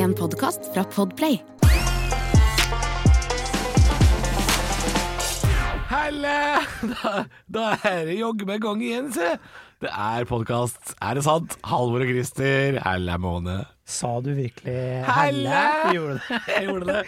En podkast fra Podplay. Helle! Da, da er det jogge med gang igjen, se. Det er podkast. Er det sant? Halvor og Christer. Helle måne. Sa du virkelig Helle! Gjorde det? Jeg gjorde det.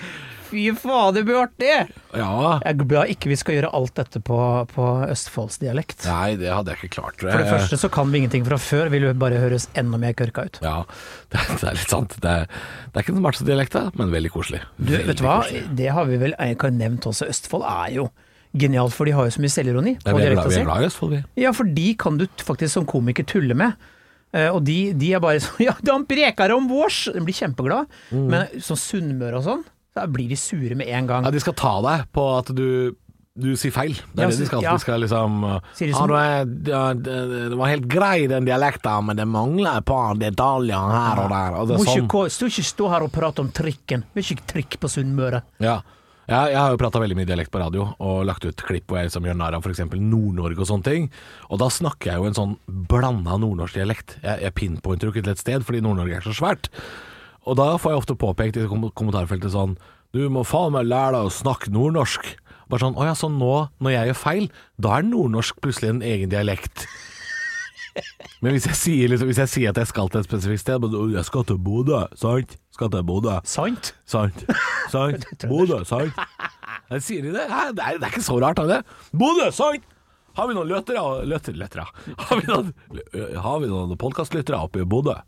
Fy faen, det blir artig! Ja. Jeg er glad ikke vi skal gjøre alt dette på, på østfoldsdialekt. Nei, det hadde jeg ikke klart. For det første så kan vi ingenting fra før, vil jo bare høres enda mer kørka ut. Ja, det, det er litt sant. Det er, det er ikke den smarteste dialekta, men veldig koselig. Du, Veldig vet du hva? koselig. Det har vi vel ikke nevnt også. Østfold er jo genialt, for de har jo så mye selvironi Ja, vi, er glad, i Østfold, vi. Ja, for de kan du faktisk som komiker tulle med. Eh, og de, de er bare sånn Ja, han preker om vårs! De blir kjempeglad. Mm. Men sånn Sunnmøre og sånn, da blir de sure med en gang. Ja, de skal ta deg på at du du sier feil. Det er Ja, det de skal. ja. De skal liksom som... ah, du er, ja, det, det var helt grei den dialekta, men det mangler et par detaljer her og der. Og det ikke, sånn. gå- stå ikke stå her og prate om trikken. Vi er ikke trikk på Sunnmøre. Ja. Ja, jeg har jo prata veldig mye dialekt på radio, og lagt ut klipp hvor jeg liksom gjør narr av f.eks. Nord-Norge og sånne ting. Og da snakker jeg jo en sånn blanda nordnorsk dialekt. Jeg, jeg pinpointer jo ikke til et sted, fordi Nord-Norge er så svært. Og da får jeg ofte påpekt i kom kommentarfeltet sånn Du må faen meg lære deg å snakke nordnorsk. Bare sånn Å ja, så nå, når jeg gjør feil, da er nordnorsk plutselig en egen dialekt. Men hvis jeg sier, liksom, hvis jeg sier at jeg skal til et spesifikt sted Jeg skal til Bodø, sant? Skal til Bodø. Sant? Sant. Sant. Bodø, sant. Jeg Sier de det? Det er, det er ikke så rart, er det? Bodø, sant. Har vi noen løtere? Løter, løtere? Har vi noen, har vi noen podkastlyttere oppe i Bodø?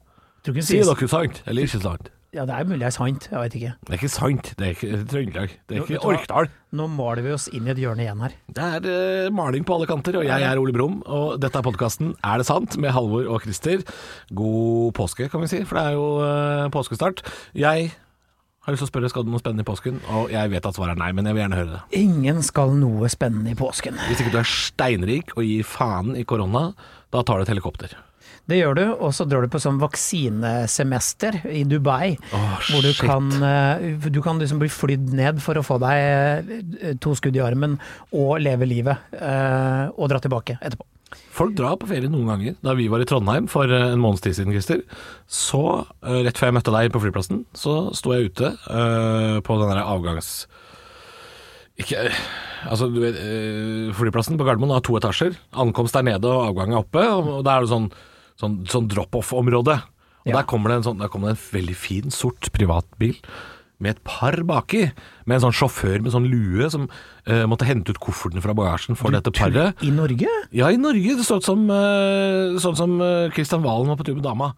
Tror ikke Sier dere sant eller ikke sant? Ja, det er mulig det er sant. Jeg vet ikke. Det er ikke sant. Det er ikke Trøndelag. Det er ikke? Orkdal. Nå maler vi oss inn i et hjørne igjen her. Det er eh, maling på alle kanter, og jeg er Ole Brumm. Og dette er podkasten Er det sant? med Halvor og Christer. God påske, kan vi si, for det er jo eh, påskestart. Jeg har lyst til å spørre skal du noe spennende i påsken, og jeg vet at svaret er nei, men jeg vil gjerne høre det. Ingen skal noe spennende i påsken. Hvis ikke du er steinrik og gir faen i korona, da tar du et helikopter. Det gjør du, og så drar du på sånn vaksinesemester i Dubai. Oh, hvor du shit. kan, eh, du kan liksom bli flydd ned for å få deg eh, to skudd i armen og leve livet. eh, Og dra tilbake etterpå. Folk drar på ferie noen ganger. Da vi var i Trondheim for en måneds tid siden, Christer, så rett før jeg møtte deg på flyplassen, så sto jeg ute uh, på den der avgangs... Ikke Altså, du vet, uh, flyplassen på Gardermoen har to etasjer. Ankomst er nede og avgang er oppe, og da er det sånn, sånn, sånn drop-off-område. Og Ja. der kommer det en sånn, der kommer det en veldig fin, sort privatbil med et par baki, med en sånn sjåfør med sånn lue som uh, måtte hente ut kofferten fra bagasjen for dette paret. I Norge? Ja, i Norge. Det så ut som uh, sånn som Kristian uh, Valen var på tur med dama.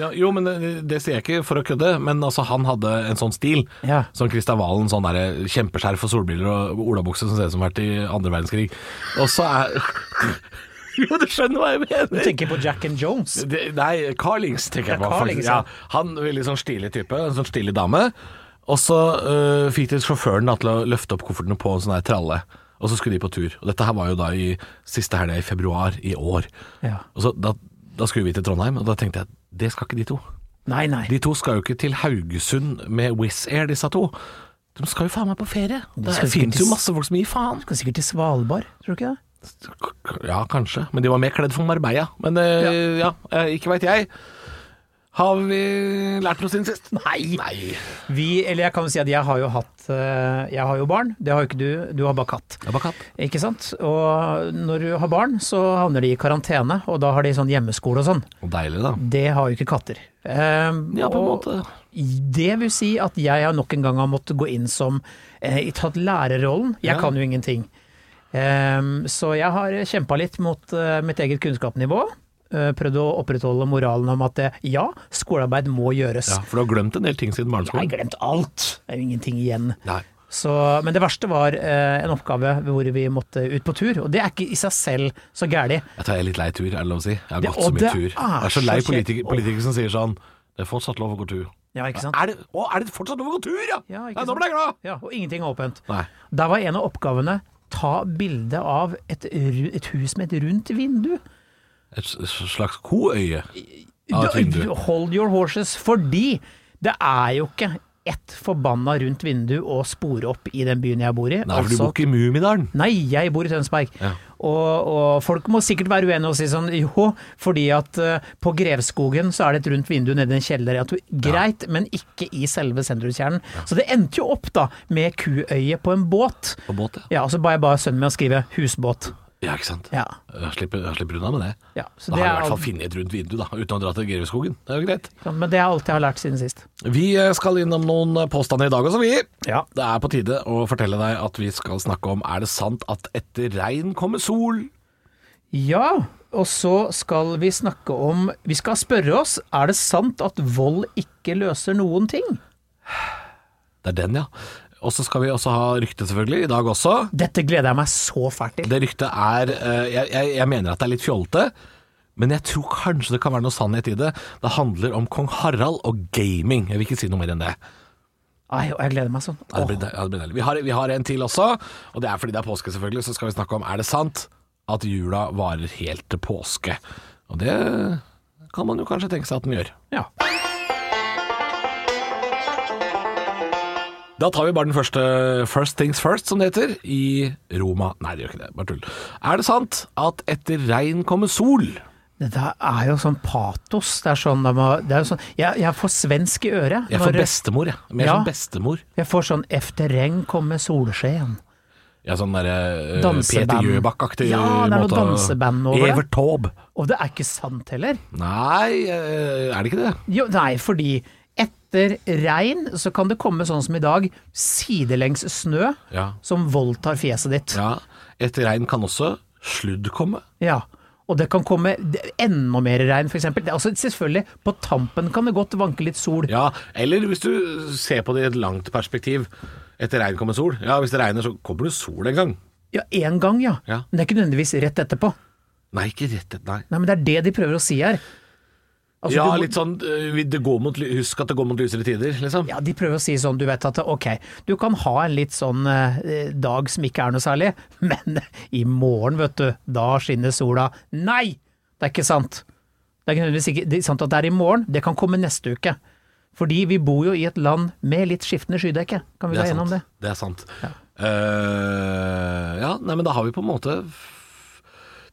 Ja, jo, men det, det sier jeg ikke for å kødde, men altså, han hadde en sånn stil. Ja. Som Kristian Valen, sånn der kjempeskjerf og solbriller og olabukse som ser ut som vært i andre verdenskrig. Og så er Jo, du skjønner hva jeg mener. Du tenker på Jack and Jones? Det, nei, Carlings tenker jeg på. Carlings. Ja, ja. han veldig sånn stilig type, en sånn stilig dame. Og så øh, fikk de sjåføren da, til å løfte opp koffertene på en sånn her tralle. Og så skulle de på tur. Og dette her var jo da i siste helga i februar i år. Ja. Og så da, da skulle vi til Trondheim, og da tenkte jeg det skal ikke de to. Nei, nei. De to skal jo ikke til Haugesund med Wizz Air, disse to. De skal jo faen meg på ferie. Det finnes jo masse folk som gir faen. De Skal sikkert til Svalbard, tror du ikke det? Ja, kanskje. Men de var mer kledd for Marbella. Men eh, ja, ja, ikke veit jeg. Har vi lært noe siden sist? Nei. Nei. Vi, eller jeg kan jo si at jeg har jo hatt eh, Jeg har jo barn, det har jo ikke du. Du har bare katt. Jeg bare katt. Ikke sant? Og når du har barn, så havner de i karantene, og da har de sånn hjemmeskole og sånn. Deilig, da. Det har jo ikke katter. Um, Ja, på en måte. Det vil si at jeg har nok en gang har måttet gå inn som eh, tatt lærerrollen. Jeg Ja. kan jo ingenting. Um, så jeg har kjempa litt mot eh, mitt eget kunnskapsnivå. eh, prøvd å opprettholde moralen om at eh, ja, skolearbeid må gjøres. Ja, For du har glemt en del ting siden barneskolen? Jeg har glemt alt! Det er jo ingenting igjen. Nei. Så, men det verste var eh, en oppgave hvor vi måtte ut på tur, og det er ikke i seg selv så gærlig. Jeg tar jeg litt lei tur, er det lov å si? Jeg har gått så mye tur. er Jeg er så lei politikere, politikere som sier sånn Det er fortsatt lov å gå tur. Ja, ikke sant? Er det, å, er det fortsatt lov å gå tur, ja? Ja, Nei, nå ble jeg glad! Ja, og ingenting er åpent. Nei. Der var en av oppgavene ta bilde av et, et hus med et rundt vindu. Et slags koøye av et vindu. Hold your horses, fordi det er jo ikke ett forbanna rundt vindu å spore opp i den byen jeg bor i. Nei, for du Altså- bor ikke i Mummidalen. Nei, jeg bor i Tønsberg. Ja. Og, og folk må sikkert være uenige og si sånn jo, fordi at uh, på Grevskogen så er det et rundt vindu nede i en kjeller. Ja, greit, greit, men ikke i selve sentrumskjernen. Så det endte jo opp da med kuøye på en båt. På båt, ja. Ja, og så ba jeg bare sønnen min å skrive 'husbåt'. Ja, ikke sant. Ja. Jeg slipper, jeg slipper unna med det. ja så Da det har jeg i er, hvert fall alt- funnet et rundt vindu, da, uten å dra til Geirvedskogen. Det er jo greit. men det er alt jeg har lært siden sist. Vi eh, skal innom noen påstander i dag også, vi. Ja. Det er på tide å fortelle deg at vi skal snakke om Er det sant at etter regn kommer sol? Ja, og så skal vi snakke om Vi skal spørre oss er det sant at vold ikke løser noen ting. Det er den, ja. Og så skal vi også ha rykte, selvfølgelig, i dag også. Dette gleder jeg meg så fælt til. Det ryktet er eh, jeg, jeg, jeg mener at det er litt fjollete, men jeg tror kanskje det kan være noe sannhet i det. Det handler om kong Harald og gaming. Jeg vil ikke si noe mer enn det. Ai, jeg gleder meg sånn. Ja, det blir, ja, det blir. Vi, har, vi har en til også, og det er fordi det er påske, selvfølgelig. Så skal vi snakke om er det sant at jula varer helt til påske. Og det kan man jo kanskje tenke seg at den gjør. Ja. Da tar vi bare den første First Things First, som det heter, i Roma. Nei, det gjør ikke det. Bare tull. Er det sant at etter regn kommer sol? Det er jo sånn patos. Det er sånn, det er sånn jeg, jeg får svensk i øret. Jeg får når- bestemor, jeg. Mer Ja. som bestemor. jeg får sånn 'efter regn kommer solskjeen'. Ja, sånn derre uh. Peter Gjøbakk-aktig Ja, det er noe danseband over det. Evert Taube. Og det er ikke sant heller. Nei, eh, er det ikke det? Jo, nei, fordi etter regn så kan det komme sånn som i dag, sidelengs snø Ja. som voldtar fjeset ditt. ja. Etter regn kan også sludd komme. Ja. Og det kan komme enda mer regn, f.eks. Altså, selvfølgelig, på tampen kan det godt vanke litt sol. Ja, eller hvis du ser på det i et langt perspektiv. Etter regn kommer sol. Ja, hvis det regner så kommer det sol en gang. Ja, én gang, ja. Ja. Men det er ikke nødvendigvis rett etterpå. Nei, ikke rett etterpå. nei. Nei, men det er det de prøver å si her. Altså, ja, du litt sånn øh, det går mot, Husk at det går mot lysere tider, liksom. Ja, de prøver å si sånn, du vet at ok, du kan ha en litt sånn eh, dag som ikke er noe særlig, men i morgen, vet du, da skinner sola. Nei! Det er ikke sant. Det er ikke nødvendigvis ikke det er sant at det er i morgen, det kan komme neste uke. Fordi vi bor jo i et land med litt skiftende skydekke, kan vi gå være enige om sant. det? Det er sant. Eh, ja, nei, men da har vi på en måte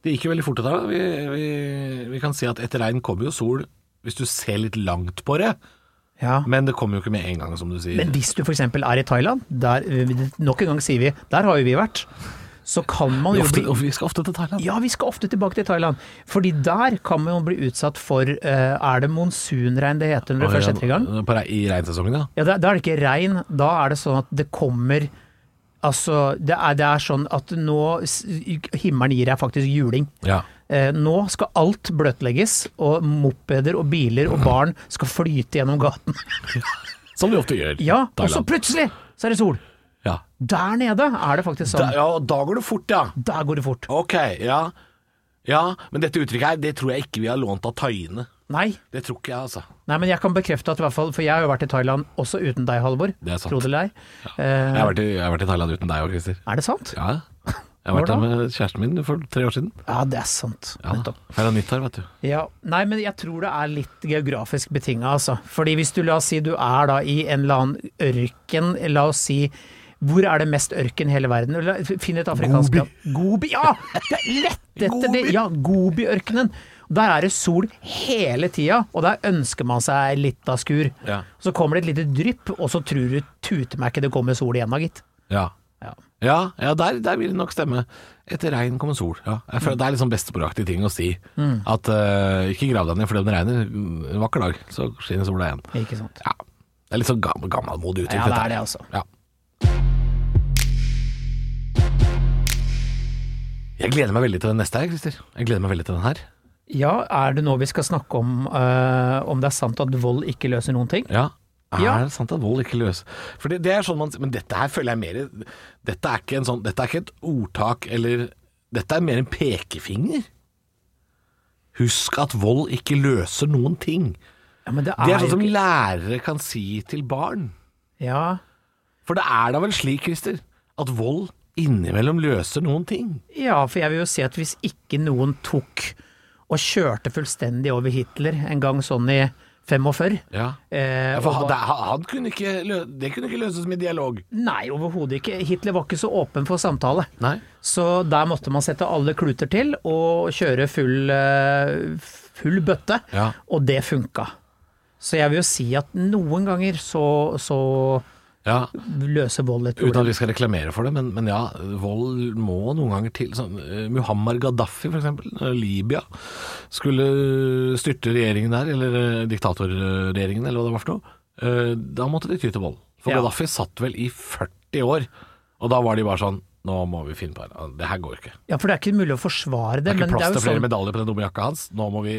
Det gikk jo veldig fort dette. Vi, vi, vi kan si at etter regn kommer jo sol hvis du ser litt langt på det. Ja. Men det kommer jo ikke med en gang, som du sier. Men hvis du f.eks. er i Thailand, der, nok en gang sier vi, der har jo vi vært, så kan man jo bli vi skal ofte til Thailand. Ja, vi skal ofte tilbake til Thailand. Fordi der kan man jo bli utsatt for eh, Er det monsunregn det heter når det først setter i gang? I regnsesongen, ja. Ja, da, da er det ikke regn. Da er det sånn at det kommer Altså, det er, det er sånn at nå Himmelen gir deg faktisk juling. ja. Eh, nå skal alt bløtlegges, og mopeder og biler og barn skal flyte gjennom gaten. Som vi ofte gjør. Ja, og så plutselig så er det sol. Ja. Der nede er det faktisk Da, sånn. ja, da går det fort, ja. Der går det fort. Ok, ja. Ja, men dette uttrykket her, det tror jeg ikke vi har lånt av thaiene. Nei. Det tror ikke jeg, altså. Nei, men jeg kan bekrefte at i hvert fall, for jeg har jo vært i Thailand også uten deg, Halvor. Det er sant. Tro det eller ei. Jeg Eh, har vært i, jeg har vært i Thailand uten deg òg, Christer. er det sant? Ja, jeg har vært der med kjæresten min for tre år siden. Ja, det er sant. Ja, Nettopp. Nyttår, vet du. Ja, nei, men jeg tror det er litt geografisk betinga, altså. Fordi hvis du la oss si du er da i en eller annen ørken, la oss si hvor er det mest ørken i hele verden? Finn et afrikansk Gobi. land. Gobi! Ja! Det er lett etter det! Ja, Gobi-ørkenen. Der er det sol hele tida, og der ønsker man seg litt av skur. Ja. Så kommer det et lite drypp, og så tror du tute meg ikke det kommer sol igjen da, gitt. Ja. Ja. Ja, der, der vil det nok stemme. Etter regn kommer sol. Ja. Jeg føler Det er liksom bestemoraktig ting å si. Mm. At uh, ikke grav deg ned fordi om det regner. En vakker dag, så skinner sola igjen. Ikke sant. Ja. Det er litt sånn gammel, gammelmodig uttrykk. Ja, det er det, altså. Ja. Jeg gleder meg veldig til den neste her, Christer. Jeg gleder meg veldig til den her. Ja, er det nå vi skal snakke om uh, om det er sant at vold ikke løser noen ting? Ja. Er Ja. det sant at vold ikke løser For det, det er sånn man Men dette her føler jeg mer Dette er ikke en sånn Dette er ikke et ordtak eller Dette er mer en pekefinger. Husk at vold ikke løser noen ting. Ja, men det er, Det er sånn som ikke lærere kan si til barn. Ja, For det er da vel slik, Christer, at vold innimellom løser noen ting. Ja, for jeg vil jo si at hvis ikke noen tok og kjørte fullstendig over Hitler en gang sånn i 45. Ja. Eh, Ja, for han, han kunne ikke, det kunne ikke løses med dialog. Nei, overhodet ikke. Hitler var ikke så åpen for samtale. Nei. Så der måtte man sette alle kluter til og kjøre full, eh, full bøtte, Ja. og det funka. Så jeg vil jo si at noen ganger så, så Ja, løse vold et Uten at vi skal reklamere for det, men, men ja, vold må noen ganger til. Sånn, Muhammar Gaddafi, eksempel, eh, Libya, skulle styrte regjeringen der, eller eh, diktatorregjeringen, eller hva det var for noe. Eh, Da måtte de ty til vold. For Ja. Gaddafi satt vel i 40 år, og da var de bare sånn Nå må vi finne på det. Det her går ikke. Ja, for det er ikke mulig å forsvare Det det. er ikke plass til flere sånn, medaljer på den dumme jakka hans. Nå må vi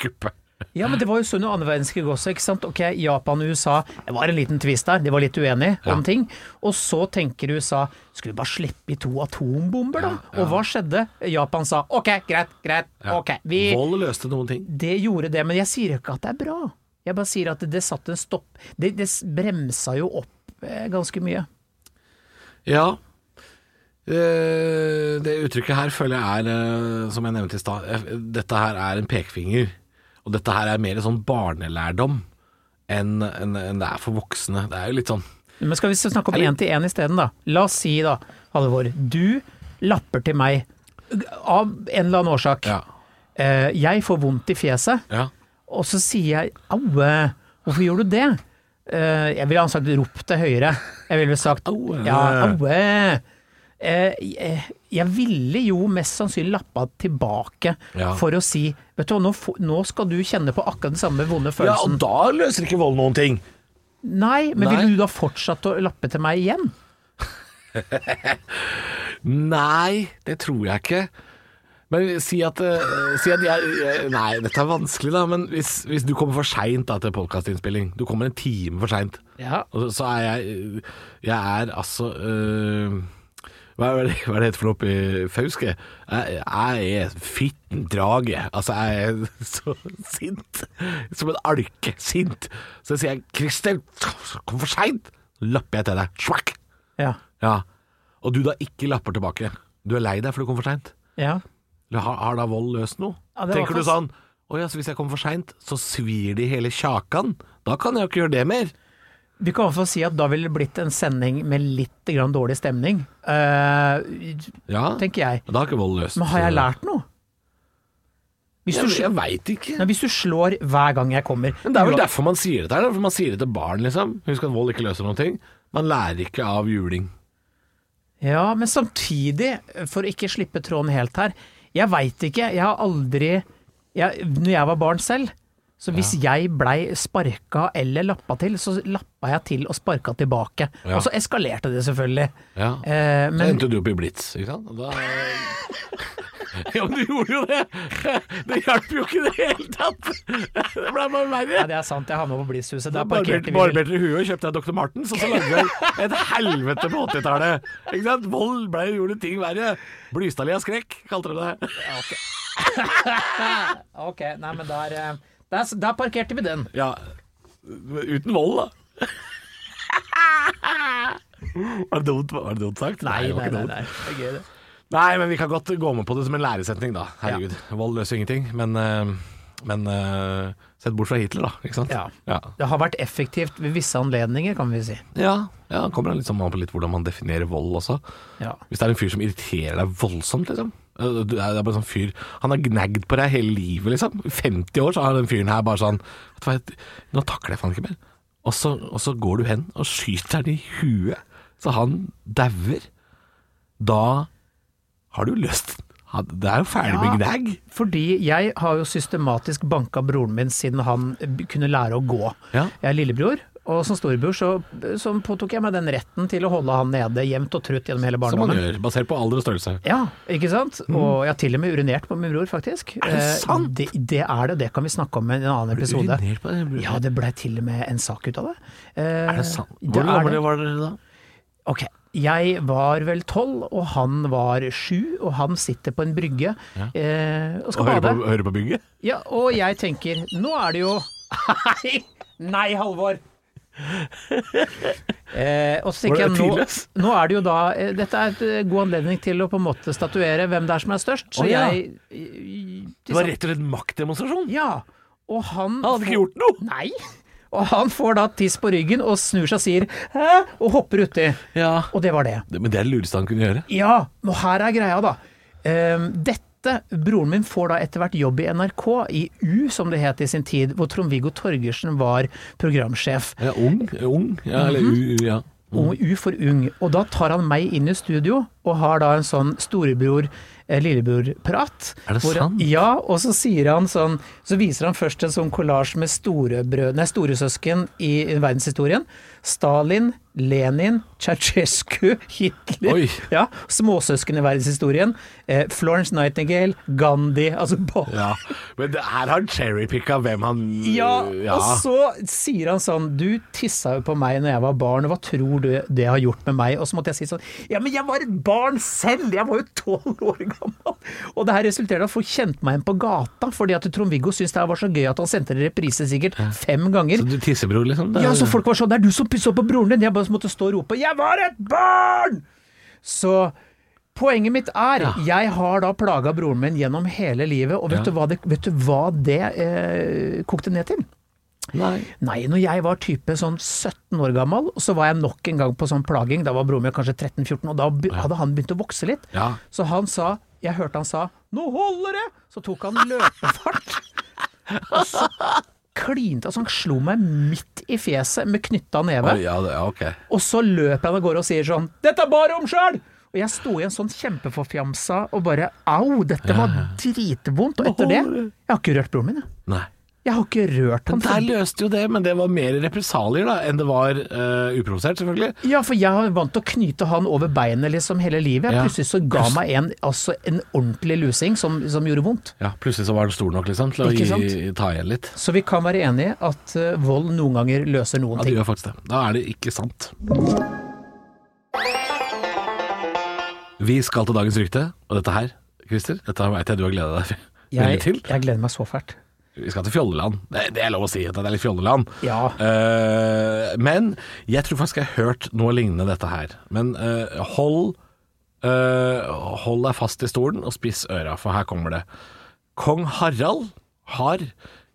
kuppe. Ja, men det var jo sånn under andre verdenskrig også, ikke sant. Ok, Japan og USA, det var en liten tvist der, de var litt uenige Ja. om ting. Og så tenker USA, skulle vi bare slippe i to atombomber da? Ja, ja. Og hva skjedde? Japan sa ok, greit, greit, ok. Vi, Vold løste noen ting. det gjorde det, men jeg sier ikke at det er bra. Jeg bare sier at det, det satt en stopp. Det, det bremsa jo opp eh, ganske mye. Ja. Eh, Det uttrykket her føler jeg er, eh, som jeg nevnte i stad, eh, dette her er en pekefinger. Og dette her er mer sånn barnelærdom enn enn- enn det er for voksne. Det er jo litt sånn Men skal vi snakke om én til én isteden, da? La oss si da, Halvor, du lapper til meg av en eller annen årsak. Ja. Eh, jeg får vondt i fjeset, ja. og så sier jeg au, hvorfor gjør du det? Eh, jeg ville sagt ropt det høyere. Jeg ville sagt Aue. ja, aue. Eh, jeg, jeg ville jo mest sannsynlig lappa tilbake Ja. for å si Vet du hva, nå, nå skal du kjenne på akkurat den samme vonde følelsen. ja, og da løser ikke vold noen ting. Nei, men Nei. ville du da fortsatt å lappe til meg igjen? Nei, det tror jeg ikke. Men si at, uh, si at jeg, jeg Nei, dette er vanskelig, da. Men hvis, hvis du kommer for seint til podkastinnspilling Du kommer en time for seint. Ja. Så- så er jeg Jeg er altså øh, hva, er det, hva er det heter for noe oppi Fauske? Jeg, jeg er fitten drage. Altså, jeg er så sint. Som en alke. Sint. Så sier jeg 'Christer, kom for seint'. Så lapper jeg til deg. Smakk! Ja. Ja. Og du da ikke lapper tilbake. Du er lei deg for du kom for seint. ja. Har, har da vold løst noe? Ja, Tenker du sånn Å ja, så hvis jeg kommer for seint, så svir det i hele kjakan? Da kan jeg jo ikke gjøre det mer. Vi kan i hvert fall si at da ville det blitt en sending med litt grann dårlig stemning, uh, Ja, tenker jeg. da har ikke vold løst Men har jeg lært noe? Hvis Jeg, du, jeg veit ikke. Nei, hvis du slår hver gang jeg kommer Men Det er vel derfor man sier dette her. For man sier det til barn, liksom. Husk at vold ikke løser noen ting. Man lærer ikke av juling. Ja, men samtidig, for å ikke slippe tråden helt her, jeg veit ikke, jeg har aldri jeg, Når jeg var barn selv, så hvis jeg blei sparka eller lappa til, så lappa jeg til og sparka tilbake. Ja. Og så eskalerte det selvfølgelig. Ja. Eh, Så endte du opp i Blitz, ikke sant? Da... Ja, men du gjorde jo det! Det hjalp jo ikke i det hele tatt! Det ble bare verre. ja, det er sant, jeg havna på Blitzhuset. Der parkerte vi barberte huet og kjøpte deg Dr. Martens, og så lagde vi et helvete på 80-tallet. Ikke sant? Vold ble gjorde ting verre. Blystadlia skrekk, kalte de det. Ja, Ok, nei, men der, eh, der, der parkerte vi den. Ja, uten vold, da. Var det dumt, var det dumt sagt? Nei, nei, ikke nei. nei. Det er gøy, det. Nei, men vi kan godt gå med på det som en læresetning, da. Herregud. Vold løser ingenting. Men, eh, men eh, sett bort fra Hitler, da. Ja. Ja, Det har vært effektivt ved visse anledninger, kan vi si. ja, ja det kommer sånn an på litt hvordan man definerer vold også. Ja. Hvis det er en fyr som irriterer deg voldsomt, liksom. Eh, Det er bare sånn fyr Han har gnagd på deg hele livet, liksom. I 50 år så har den fyren her bare sånn nå takler jeg faen ikke mer. Og så, og så går du hen og skyter han i huet, så han dauer. Da har du løst Det er jo ferdig med Ja. gnagg. Fordi jeg har jo systematisk banka broren min siden han kunne lære å gå. Ja. Jeg er lillebror, og som storebror så, så påtok jeg meg den retten til å holde han nede jevnt og trutt gjennom hele Som man gjør, basert på alder og størrelse. Ja, ikke sant? Og jeg har til og med urinert på min bror, faktisk. Er det Eh, sant? Det, det er det, og det kan vi snakke om i en annen episode. Urinert på det? Ja, det blei til og med en sak ut av det. Eh, Er det sant? Hvor gammel var dere da? Ok, jeg var vel tolv, og han var sju, og han sitter på en brygge Ja. eh, og skal og bade. på, hører på bygget? Ja, og jeg tenker, nå er det jo nei Halvor! Eh, og så tenker jeg, nå, nå er det jo da eh, Dette er et eh, god anledning til å på en måte statuere hvem det er som er størst. Så oh, ja. jeg Det var rett og slett maktdemonstrasjon? Ja. Og han Han hadde ikke gjort noe! Nei! Og han får da tiss på ryggen og snur seg og sier 'hæ?' og hopper uti. Ja. Og det var det. Men det er det lureste han kunne gjøre. Ja, og her er greia, da. Ehm, dette Broren min får da etter hvert jobb i NRK, i U som det het i sin tid, hvor Trond-Viggo Torgersen var programsjef. Ja, ung, ung, ja, eller u, u, ja. Mm. U for ung. Og da tar han meg inn i studio, og har da en sånn storebror eh, lillebror-prat. Er det hvor- sant? Ja, og så sier han sånn Så viser han først en sånn kollasj med storebrød, nei, storesøsken i verdenshistorien. Stalin, Lenin, Ceaucescu, Hitler Ja, Småsøsken i verdenshistorien. Eh, Florence Nightingale, Gandhi Altså bare ja. Men det, her har han cherrypicka hvem han ja, ja. og så sier han sånn Du tissa jo på meg når jeg var barn, og hva tror du det har gjort med meg? Og så måtte jeg si sånn Ja, men jeg var et barn selv! Jeg var jo tolv år gammel! Og det her resulterte i at folk kjente meg igjen på gata, fordi at Trond-Viggo syntes det her var så gøy at han sendte en reprise sikkert fem ganger. Så du tissebror, liksom? Er- Ja, så folk var sånn Det er du som pussa på broren din! Jeg bare måtte stå og rope 'Jeg var et barn!' Så poenget mitt er Ja. Jeg har da plaga broren min gjennom hele livet, og vet, Ja. du, hva det, vet du hva det eh, kokte ned til? Nei. Nei, når jeg var type sånn 17 år gammel, så var jeg nok en gang på sånn plaging. Da var broren min kanskje 13-14, og da hadde han begynt å vokse litt. Ja. Så han sa Jeg hørte han sa 'nå holder det'! Så tok han løpefart. Og så klinte Altså, han slo meg midt i fjeset med knytta neve. Oh, ja, det, ja, ok. Og så løper han av gårde og sier sånn 'Dette er bare om sjøl!' Og jeg sto i en sånn kjempeforfjamsa og bare 'au, dette var dritvondt'. Og etter det Jeg har ikke rørt broren min, jeg. Nei. Jeg har ikke rørt han. Der løste jo det, men det var mer represalier da, enn det var uh, uprovosert, selvfølgelig. Ja, for jeg har vant til å knyte han over beinet liksom hele livet. Ja. Plutselig så ga meg en, altså en ordentlig lusing som, som gjorde vondt. Ja, Plutselig så var den stor nok liksom, til å gi, ta igjen litt. Så vi kan være enige at uh, vold noen ganger løser noen Ja, det ting. gjør faktisk det. Da er det ikke sant. Vi skal til dagens rykte, og dette her, Christer, dette veit jeg du har gleda deg Jeg, til. jeg gleder meg så fælt. Vi skal til Fjolleland. Det, det er lov å si at det er litt Fjolleland. Ja. Uh, men jeg tror faktisk jeg har hørt noe lignende dette her. Men uh, hold uh, Hold deg fast i stolen og spiss øra, for her kommer det. Kong Harald har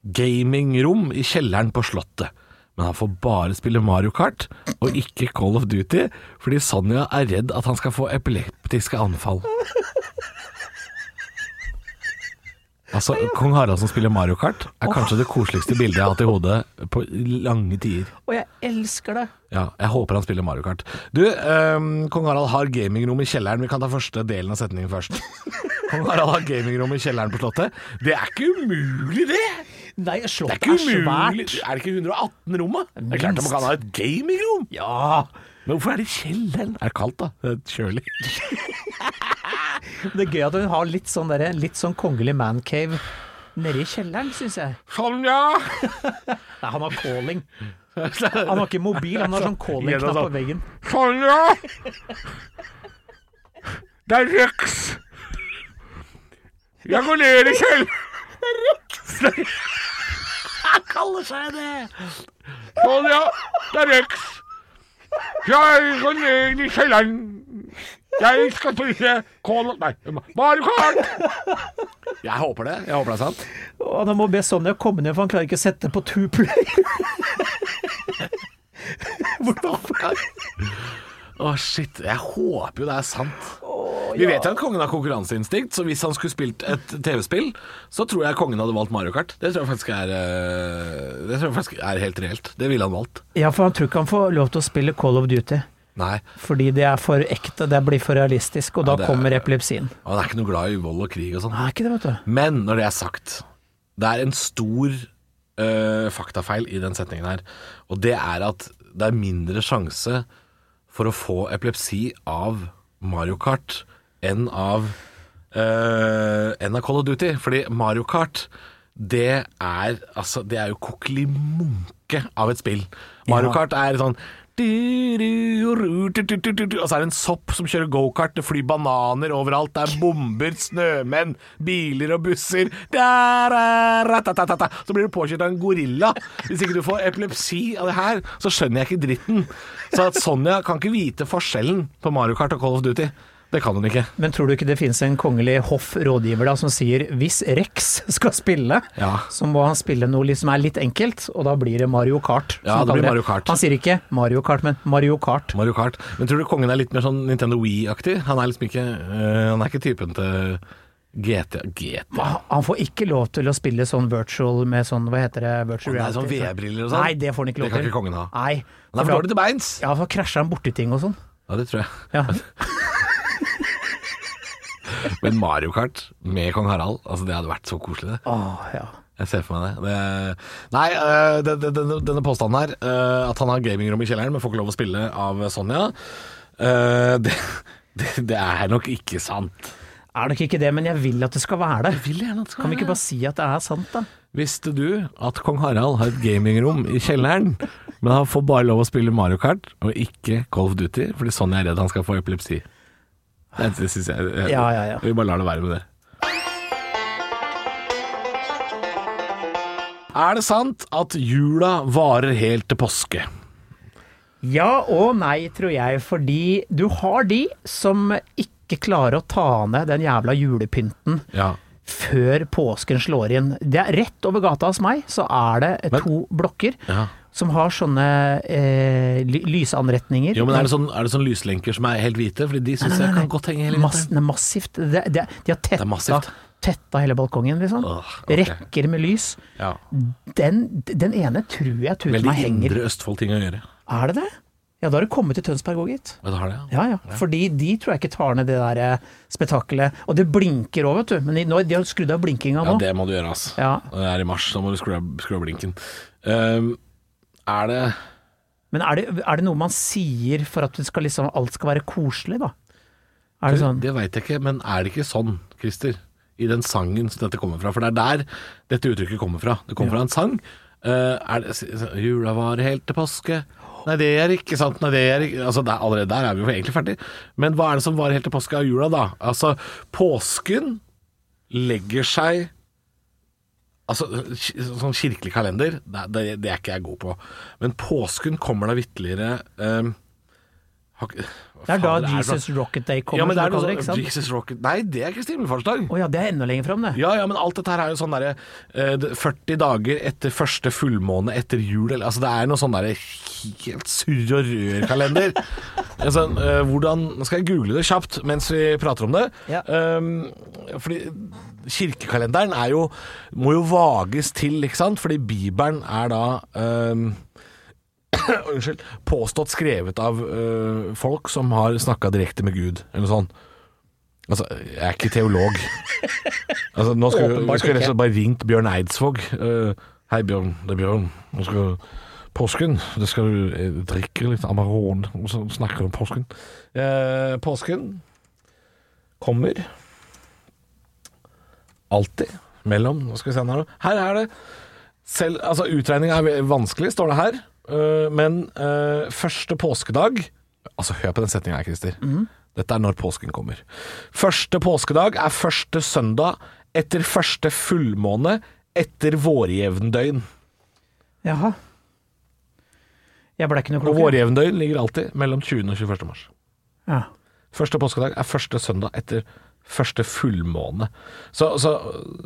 gamingrom i kjelleren på Slottet. Men han får bare spille Mario Kart og ikke Call of Duty, fordi Sonja er redd at han skal få epileptiske anfall. Altså, Kong Harald som spiller Mario Kart, er kanskje det koseligste bildet jeg har hatt i hodet på lange tider. Og jeg elsker det. Ja, jeg håper han spiller Mario Kart. Du, um, Kong Harald har gamingrom i kjelleren. Vi kan ta første delen av setningen først. Kong Harald har gamingrom i kjelleren på Slottet. Det er ikke umulig, det! Nei, Det er slottet ikke er, svært. Er det ikke 118 rom, da? Det er klart man kan ha et gamingrom. Ja. Men hvorfor er det i kjelleren? Er det kaldt, da? Det er kjølig. Det er gøy at hun har litt sånn, der, litt sånn kongelig mancave nede i kjelleren, syns jeg. Sonja! Nei, han har calling. Han har ikke mobil, han har sånn calling-knapp på veggen. Sonja! Det er Rex! Jeg går ned i kjelleren. Det er Rex! Han kaller seg det. Sonja, det er Rex. Jeg går ned i kjelleren. Jeg skal spise kål Nei, Mario Kart! Jeg håper det. Jeg håper det er sant. Og han må be Sonja komme ned, for han klarer ikke å sette på two play. Å, shit. Jeg håper jo det er sant. Vi vet jo at kongen har konkurranseinstinkt, så hvis han skulle spilt et TV-spill, så tror jeg kongen hadde valgt Mario Kart. Det tror jeg faktisk er, eh, det tror jeg faktisk er helt reelt. Det ville han valgt. Ja, for han tror ikke han får lov til å spille Call of Duty. Nei. Fordi det er for ekte, det blir for realistisk, og Ja, da er- kommer epilepsien. Han er ikke noe glad i vold og krig og sånn. Nei, ikke det, vet du. Men når det er sagt, det er en stor øh, faktafeil i den setningen her. Og det er at det er mindre sjanse for å få epilepsi av Mario Kart enn av, øh, enn av Call of Duty. Fordi Mario Kart, det er, altså, det er jo kokkelimunke av et spill. Mario. Kart er sånn og så er det en sopp som kjører gokart, det flyr bananer overalt, det er bomber, snømenn, biler og busser Så blir du påkjørt av en gorilla. Hvis ikke du får epilepsi av det her, så skjønner jeg ikke dritten. Så at Sonja kan ikke vite forskjellen på Mario Kart og Call of Duty. Det kan hun ikke. Men tror du ikke det finnes en kongelig hoffrådgiver da som sier hvis Rex skal spille, Ja. så må han spille noe som er litt enkelt, og da blir det Mario Kart. Ja, det han blir Mario Kart. Han sier ikke Mario Kart, men Mario Kart. Mario Kart. Men tror du kongen er litt mer sånn Nintendo Wii-aktig? Han er liksom ikke øh, Han er ikke typen til GTA GTA? Han får ikke lov til å spille sånn virtual med sånn, hva heter det, virtual reality. nei, sånn. VR-briller og sånn? Nei, det får han ikke lov til. Det kan ikke kongen ha. Nei. Han er for dårlig til beins! Ja, for krasjer han borti ting og sånn. Ja, det tror jeg. Ja. Men Mario Kart med kong Harald, altså det hadde vært så koselig, det. Åh, ja. Jeg ser for meg det. det nei, øh, det, det, denne, påstanden her, øh, at han har gamingrom i kjelleren, men får ikke lov å spille av Sonja, øh, det, er nok ikke sant. Er nok ikke det, men jeg vil at det skal være det. Skal Kan vi ikke bare si at det er sant, da? Visste du at kong Harald har et gamingrom i kjelleren, men han får bare lov å spille Mario Kart og ikke Golf Duty, fordi Sonja er redd han skal få epilepsi? Det, det synes jeg, jeg Ja, ja, ja. Vi bare lar det være med det. Er det sant at jula varer helt til påske? Ja og nei, tror jeg, fordi du har de som ikke klarer å ta ned den jævla julepynten Ja. før påsken slår inn. Det er rett over gata hos meg, så er det Men- to blokker ja. Som har sånne eh, lysanretninger. Jo, men er det, sånn, er det sånn lyslenker som er helt hvite? Fordi de syns jeg kan godt henge hele Mass, vinteren. nei, massivt. Det, det, de har tetta, tetta hele balkongen, liksom. Oh, okay. Rekker med lys. Ja. Den, den ene tror jeg tror Veldig meg henger indre Østfold-ting å gjøre. Er det det? Ja, da har det kommet til Tønsberg òg, gitt. Ja, det har det, Ja, ja. ja. Fordi de tror jeg ikke tar ned det der eh, spetakkelet. Og det blinker òg, vet du. Men de, nå, de har skrudd av blinkinga Ja, det må du gjøre, altså. Ja. Det er i mars, da må du skru av, skru av blinken. Ehm, er det Men er det, er det noe man sier for at skal liksom, alt skal være koselig, da? Er det sånn Det veit jeg ikke, men er det ikke sånn, Christer? I den sangen som dette kommer fra. For det er der dette uttrykket kommer fra. Det kommer fra en sang. Uh, er det, jula varer helt til påske. Nei, det er ikke sant. Nei, det er ikke, altså, der, allerede der er vi jo egentlig ferdig. Men hva er det som varer helt til påske av jula, da? Altså, påsken legger seg Altså, sånn kirkelig kalender, det, det, det er ikke jeg god på. Men påsken kommer da vitterligere um, Det er da Jesus Rocket Day kommer, ja, men det er noe ikke? Jesus Rocket Nei, det er Kristi himmelfartsdag. Oh, ja, det er enda lenger fram, det. Ja, ja, men alt dette her er jo sånn derre eh, 40 dager etter første fullmåne etter jul eller, Altså det er noe sånn derre helt surr og rør-kalender. altså, eh, hvordan Nå skal jeg google det kjapt mens vi prater om det. Ja. Um, fordi kirkekalenderen er jo Må jo vages til, ikke sant? Fordi Bibelen er da um, Unnskyld. Påstått skrevet av øh, folk som har snakka direkte med Gud, eller noe sånt. Altså, jeg er ikke teolog. Altså, nå skal vi, rett og slett bare ringt Bjørn Eidsvåg. Uh, Hei, Bjørn. Det er Bjørn. Nå skal Påsken, det skal du eh, drikke litt Amarone, og så snakker du om påsken. Uh, påsken kommer alltid mellom Nå skal vi se her nå. Her er det selv, altså Utregning er vanskelig, står det her. Øh, men øh, første påskedag Altså, hør på den setninga her, Christer. Dette er når påsken kommer. Første påskedag er første søndag etter første fullmåne etter vårjevndøgn. Jaha. Jeg ble ikke noe Og klokere. vårjevndøgn ligger alltid mellom 20. og 21. mars. Ja. Første påskedag er første søndag etter første fullmåne. Så, så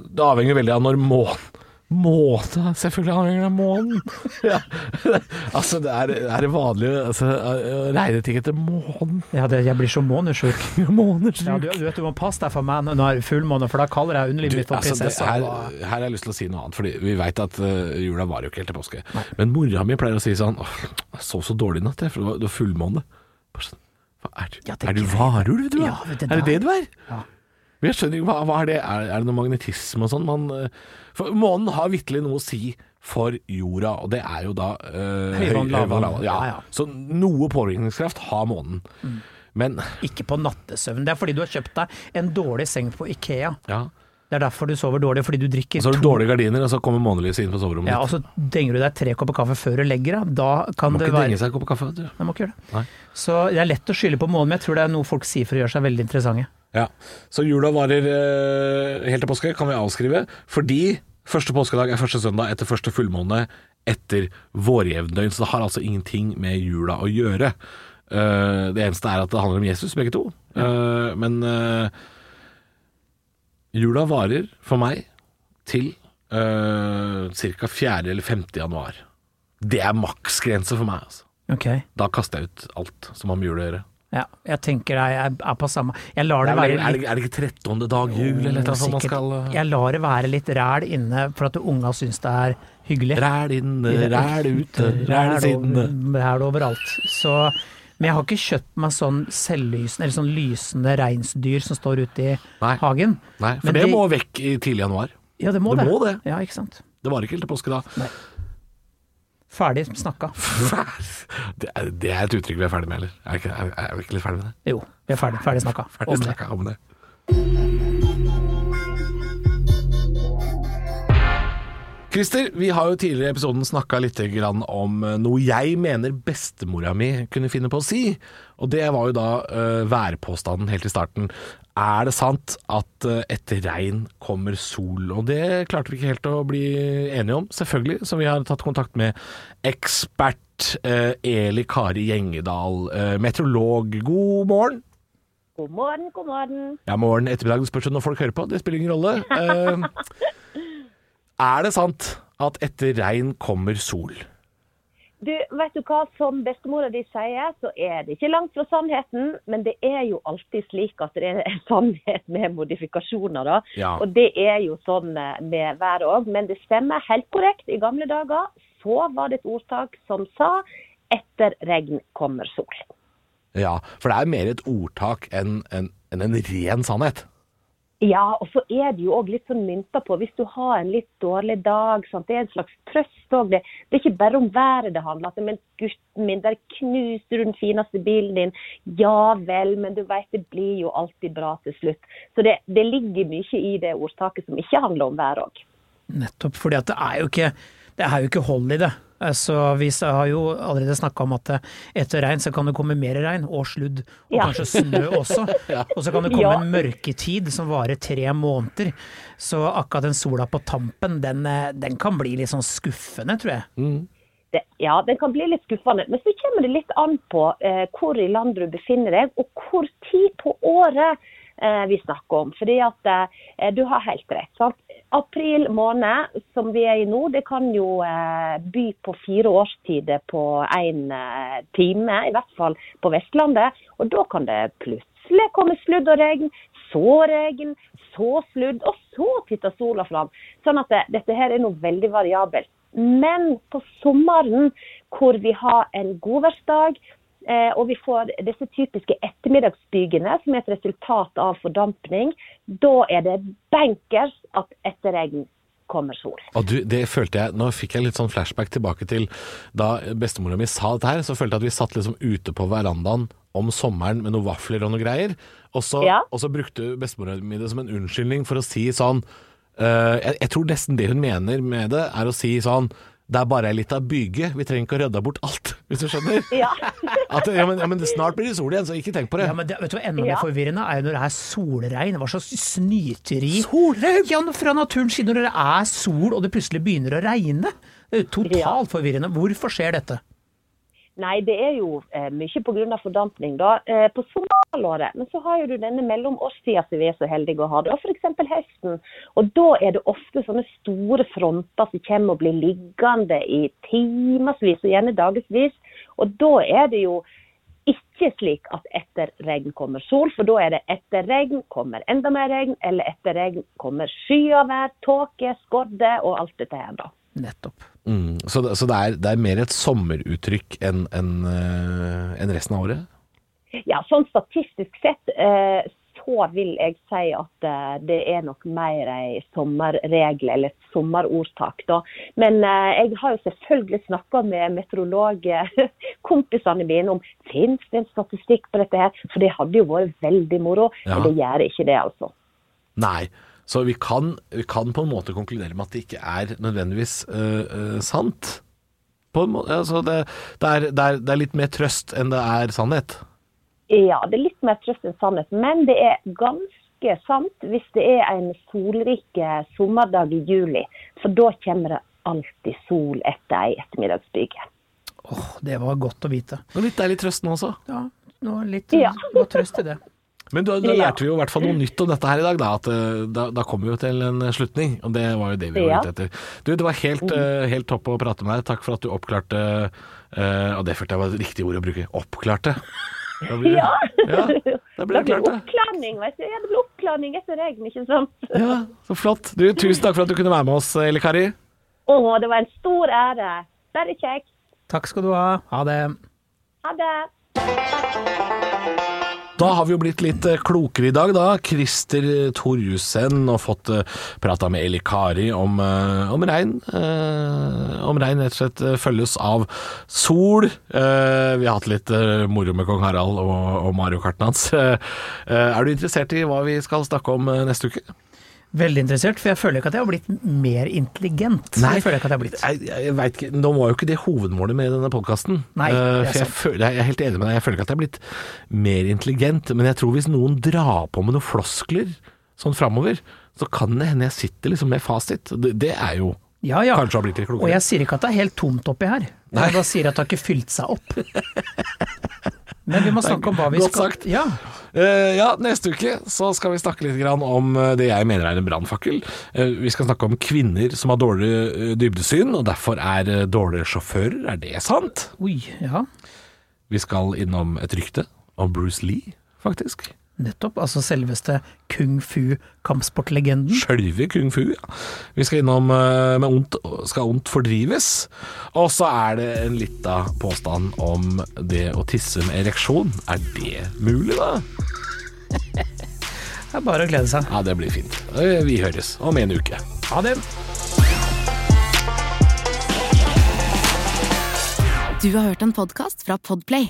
det avhenger veldig av når månen Måne? Selvfølgelig det av månen. Ja. Altså, det er, er det vanlig altså, regneting etter månen? ja det, jeg blir så månesjuk. månesjuk. Ja, du, du vet du må passe deg for meg når det er fullmåne, for da kaller jeg underlivet mitt for altså, prinsesse. her, her har jeg lyst til å si noe annet, Fordi vi veit at uh, jula varer jo ikke helt til påske. Men mora mi pleier å si sånn Åh, jeg sov så dårlig i natt, jeg, for det var, var fullmåne. Bare sånn, Hva er, Ja, er du varulv, du? Ja, er det det du er? Ja. Men jeg skjønner ikke, hva, hva er det? Er, er det noe magnetisme og sånn? Man, eh, for månen har vitterlig noe å si for jorda, og det er jo da øh, Høyvann, lavvann. Ja. Ja, ja. Så noe påvirkningskraft har månen. Men Ikke på nattesøvn. Det er fordi du har kjøpt deg en dårlig seng på Ikea. ja, Det er derfor du sover dårlig, fordi du drikker og så har du to dårlige gardiner, og så kommer månelyset inn på soverommet ja, ditt. og så denger du deg tre kopper kaffe før du legger deg. Da kan det være Må ikke være denge seg en kopp kaffe, du. Nei, må ikke gjøre det. Nei. Så det er lett å skylde på månen, men jeg tror det er noe folk sier for å gjøre seg veldig interessante. Ja, Så jula varer eh, helt til påske, kan vi avskrive. Fordi første påskedag er første søndag etter første fullmåne etter vårjevndøgn. Så det har altså ingenting med jula å gjøre. Uh, det eneste er at det handler om Jesus, begge to. Uh, men eh, jula varer for meg til uh, ca. 4. eller 5. januar. Det er maksgrense for meg. Altså. Okay. Da kaster jeg ut alt som har med jul å gjøre. Ja, jeg tenker jeg er på samme Jeg lar det Er være litt er det ikke 13. dag jul, eller noe sånt man skal uh, Jeg lar det være litt ræl inne for at unga syns det er hyggelig. Ræl inne, ræl ute, ræl ræl over- Ræl overalt. Så Men jeg har ikke kjøpt meg sånn selvlysende, eller sånn lysende reinsdyr som står ute i Nei. hagen. Nei, for Men det de- må vekk i tidlig januar. Ja, det må Det det. må det. Ja, ikke sant. Det varer ikke helt til påske da. Ferdig snakka. Det er, det er et uttrykk vi er ferdig med, eller? Er, ikke, er, er vi ikke litt ferdig med det? Jo, vi er ferdig, ferdig snakka Ferdig om det. snakka om det. Christer, vi har jo tidligere i episoden snakka litt grann om eh, noe jeg mener bestemora mi kunne finne på å si. Og det var jo da uh, værpåstanden helt i starten. Er det sant at eh, etter regn kommer sol? Og det klarte vi ikke helt å bli enige om, selvfølgelig. Så vi har tatt kontakt med ekspert uh, Eli Kari Gjengedal, uh, meteorolog. God morgen. God morgen, god morgen. Ja, morgen, ettermiddag, det spørs når folk hører på. Det spiller ingen rolle. Eh, er det sant at etter regn kommer sol? Du, vet du hva, som bestemora di sier, så er det ikke langt fra sannheten. Men det er jo alltid slik at det er en sannhet med modifikasjoner, da. Ja. Og det er jo sånn eh, med været òg. Men det stemmer helt korrekt. I gamle dager så var det et ordtak som sa 'etter regn kommer sol'. Ja, for det er mer et ordtak enn en, enn en ren sannhet. Ja, og så er det jo òg litt sånn mynta på hvis du har en litt dårlig dag. Sant? Det er en slags trøst òg. Det, det er ikke bare om været det handler om. Men gutten min, der knuste du den fineste bilen din. Ja vel, men du veit det blir jo alltid bra til slutt. Så det, det ligger mye i det ordtaket som ikke handler om været òg. Nettopp, fordi at det er jo ikke, det er jo ikke hold i det. Så vi har jo allerede snakka om at etter regn så kan det komme mer regn, og sludd, og Ja. kanskje snø også. Og så kan det komme Ja. en mørketid som varer tre måneder. Så akkurat den sola på tampen, den, eh, den kan bli litt sånn skuffende, tror jeg. Det, ja, den kan bli litt skuffende. Men så kommer det litt an på eh, hvor i landet du befinner deg, og hvor tid på året eh, vi snakker om. Fordi at eh, du har helt rett. sant? April måned, som vi er i nå, det kan jo eh, by på fire årstider på én eh, time, i hvert fall på Vestlandet. Og da kan det plutselig komme sludd og regn, så regn, så sludd, og så titter sola fram. Sånn at det, dette her er noe veldig variabelt. Men på sommeren, hvor vi har en godværsdag, eh, og vi får disse typiske ettermiddagsbygene som er et resultat av fordampning, da er det bankers at etter regn kommer sol. Og du, det følte jeg, Nå fikk jeg litt sånn flashback tilbake til da bestemora mi sa dette her. Så følte jeg at vi satt liksom ute på verandaen om sommeren med noen vafler og noe greier. Og så, Ja. og så brukte bestemora mi det som en unnskyldning for å si sånn eh, jeg, jeg tror nesten det hun mener med det, er å si sånn det er bare ei lita byge, vi trenger ikke å rydde bort alt, hvis du skjønner? Ja. At, ja, men, ja, men snart blir det sol igjen, så ikke tenk på det. Ja, men det, vet du hva enda mer Ja. forvirrende er jo når det er solregn. Hva slags snyteri Solregn? Ja, fra naturen side når det er sol og det plutselig begynner å regne. Det er jo totalt forvirrende. Hvorfor skjer dette? Nei, det er jo eh, mye pga. fordampning da, eh, på sommerhalvåret. Men så har jo du denne mellomårstida som vi er så heldige å ha, da, f.eks. høsten. Og da er det ofte sånne store fronter som kommer og blir liggende i timevis og gjerne dagevis. Og da er det jo ikke slik at etter regn kommer sol, for da er det etter regn kommer enda mer regn, eller etter regn kommer skyavær, tåke, skodde og alt dette her, da. Nettopp. Mm, så det, så det, er, det er mer et sommeruttrykk enn en, en resten av året? Ja, sånn statistisk sett eh, så vil jeg si at eh, det er nok mer ei sommerregel eller et sommerordtak. da. Men eh, jeg har jo selvfølgelig snakka med meteorologkompisene mine om finnes det en statistikk på dette her, for det hadde jo vært veldig moro. Ja. Men det gjør ikke det, altså. Nei. Så vi kan, vi kan på en måte konkludere med at det ikke er nødvendigvis øh, øh, sant. På en måte, altså det, det, er, det, er, det er litt mer trøst enn det er sannhet. Ja, det er litt mer trøst enn sannhet, men det er ganske sant hvis det er en solrik sommerdag i juli. For da kommer det alltid sol etter ei ettermiddagsbyge. Åh, det var godt å vite. Og litt deilig trøst nå også. Ja, nå litt Ja. godt trøst i det. Men da, da lærte vi jo i hvert fall noe nytt om dette her i dag, da. At eh, da, da kommer vi jo til en slutning, og det var jo det vi var Ja. ute etter. Du, det var helt, uh, helt topp å prate med deg. Takk for at du oppklarte uh, Og det følte jeg var et riktig ord å bruke. Oppklarte. Da blir Ja. ja, da blir det klart, det. oppklarning, vet du. Ja, det blir oppklarning etter regn, ikke sant? Ja, så flott. Du, tusen takk for at du kunne være med oss, Eli Kari. Å, det var en stor ære. Bare kjekt. Takk skal du ha. Ha det. Ha det. Da har vi jo blitt litt eh, klokere i dag, da. Christer Torjussen og fått uh, prata med Eli Kari om, eh, om regn. Eh, om regn rett og slett eh, følges av sol. Eh, vi har hatt litt eh, moro med kong Harald og, og Mario-kartene hans. Eh, eh, er du interessert i hva vi skal snakke om eh, neste uke? Veldig interessert, for jeg føler ikke at jeg har blitt mer intelligent. Nei. jeg føler ikke at jeg har blitt. Jeg, jeg vet ikke, Nå var jo ikke det hovedmålet med denne podkasten. Uh, for jeg, føler, jeg er helt enig med deg. Jeg føler ikke at jeg har blitt mer intelligent. Men jeg tror hvis noen drar på med noen floskler sånn framover, så kan det hende jeg sitter liksom med fasit. Det, det er jo Ja, ja. kanskje har blitt litt klokere. Og jeg sier ikke at det er helt tomt oppi her. Nei. Jeg bare sier at det har ikke fylt seg opp. Men vi må snakke om hva vi Godt skal sagt. Ja. Uh, ja, neste uke så skal vi snakke litt grann om eh, det jeg mener er en brannfakkel. Uh, vi skal snakke om kvinner som har dårlig dybdesyn, og derfor er dårlige sjåfører. Er det sant? Oi, ja. Vi skal innom et rykte om Bruce Lee, faktisk. Nettopp. Altså selveste kung fu-kampsportlegenden. Sjølve kung fu. Ja. Vi skal innom uh, med ondt skal ondt fordrives. Og så er det en lita påstand om det å tisse med ereksjon. Er det mulig, da? Det er bare å glede seg. Ja, det blir fint. Eh, Vi høres om en uke. Ha det. Du har hørt en podkast fra Podplay.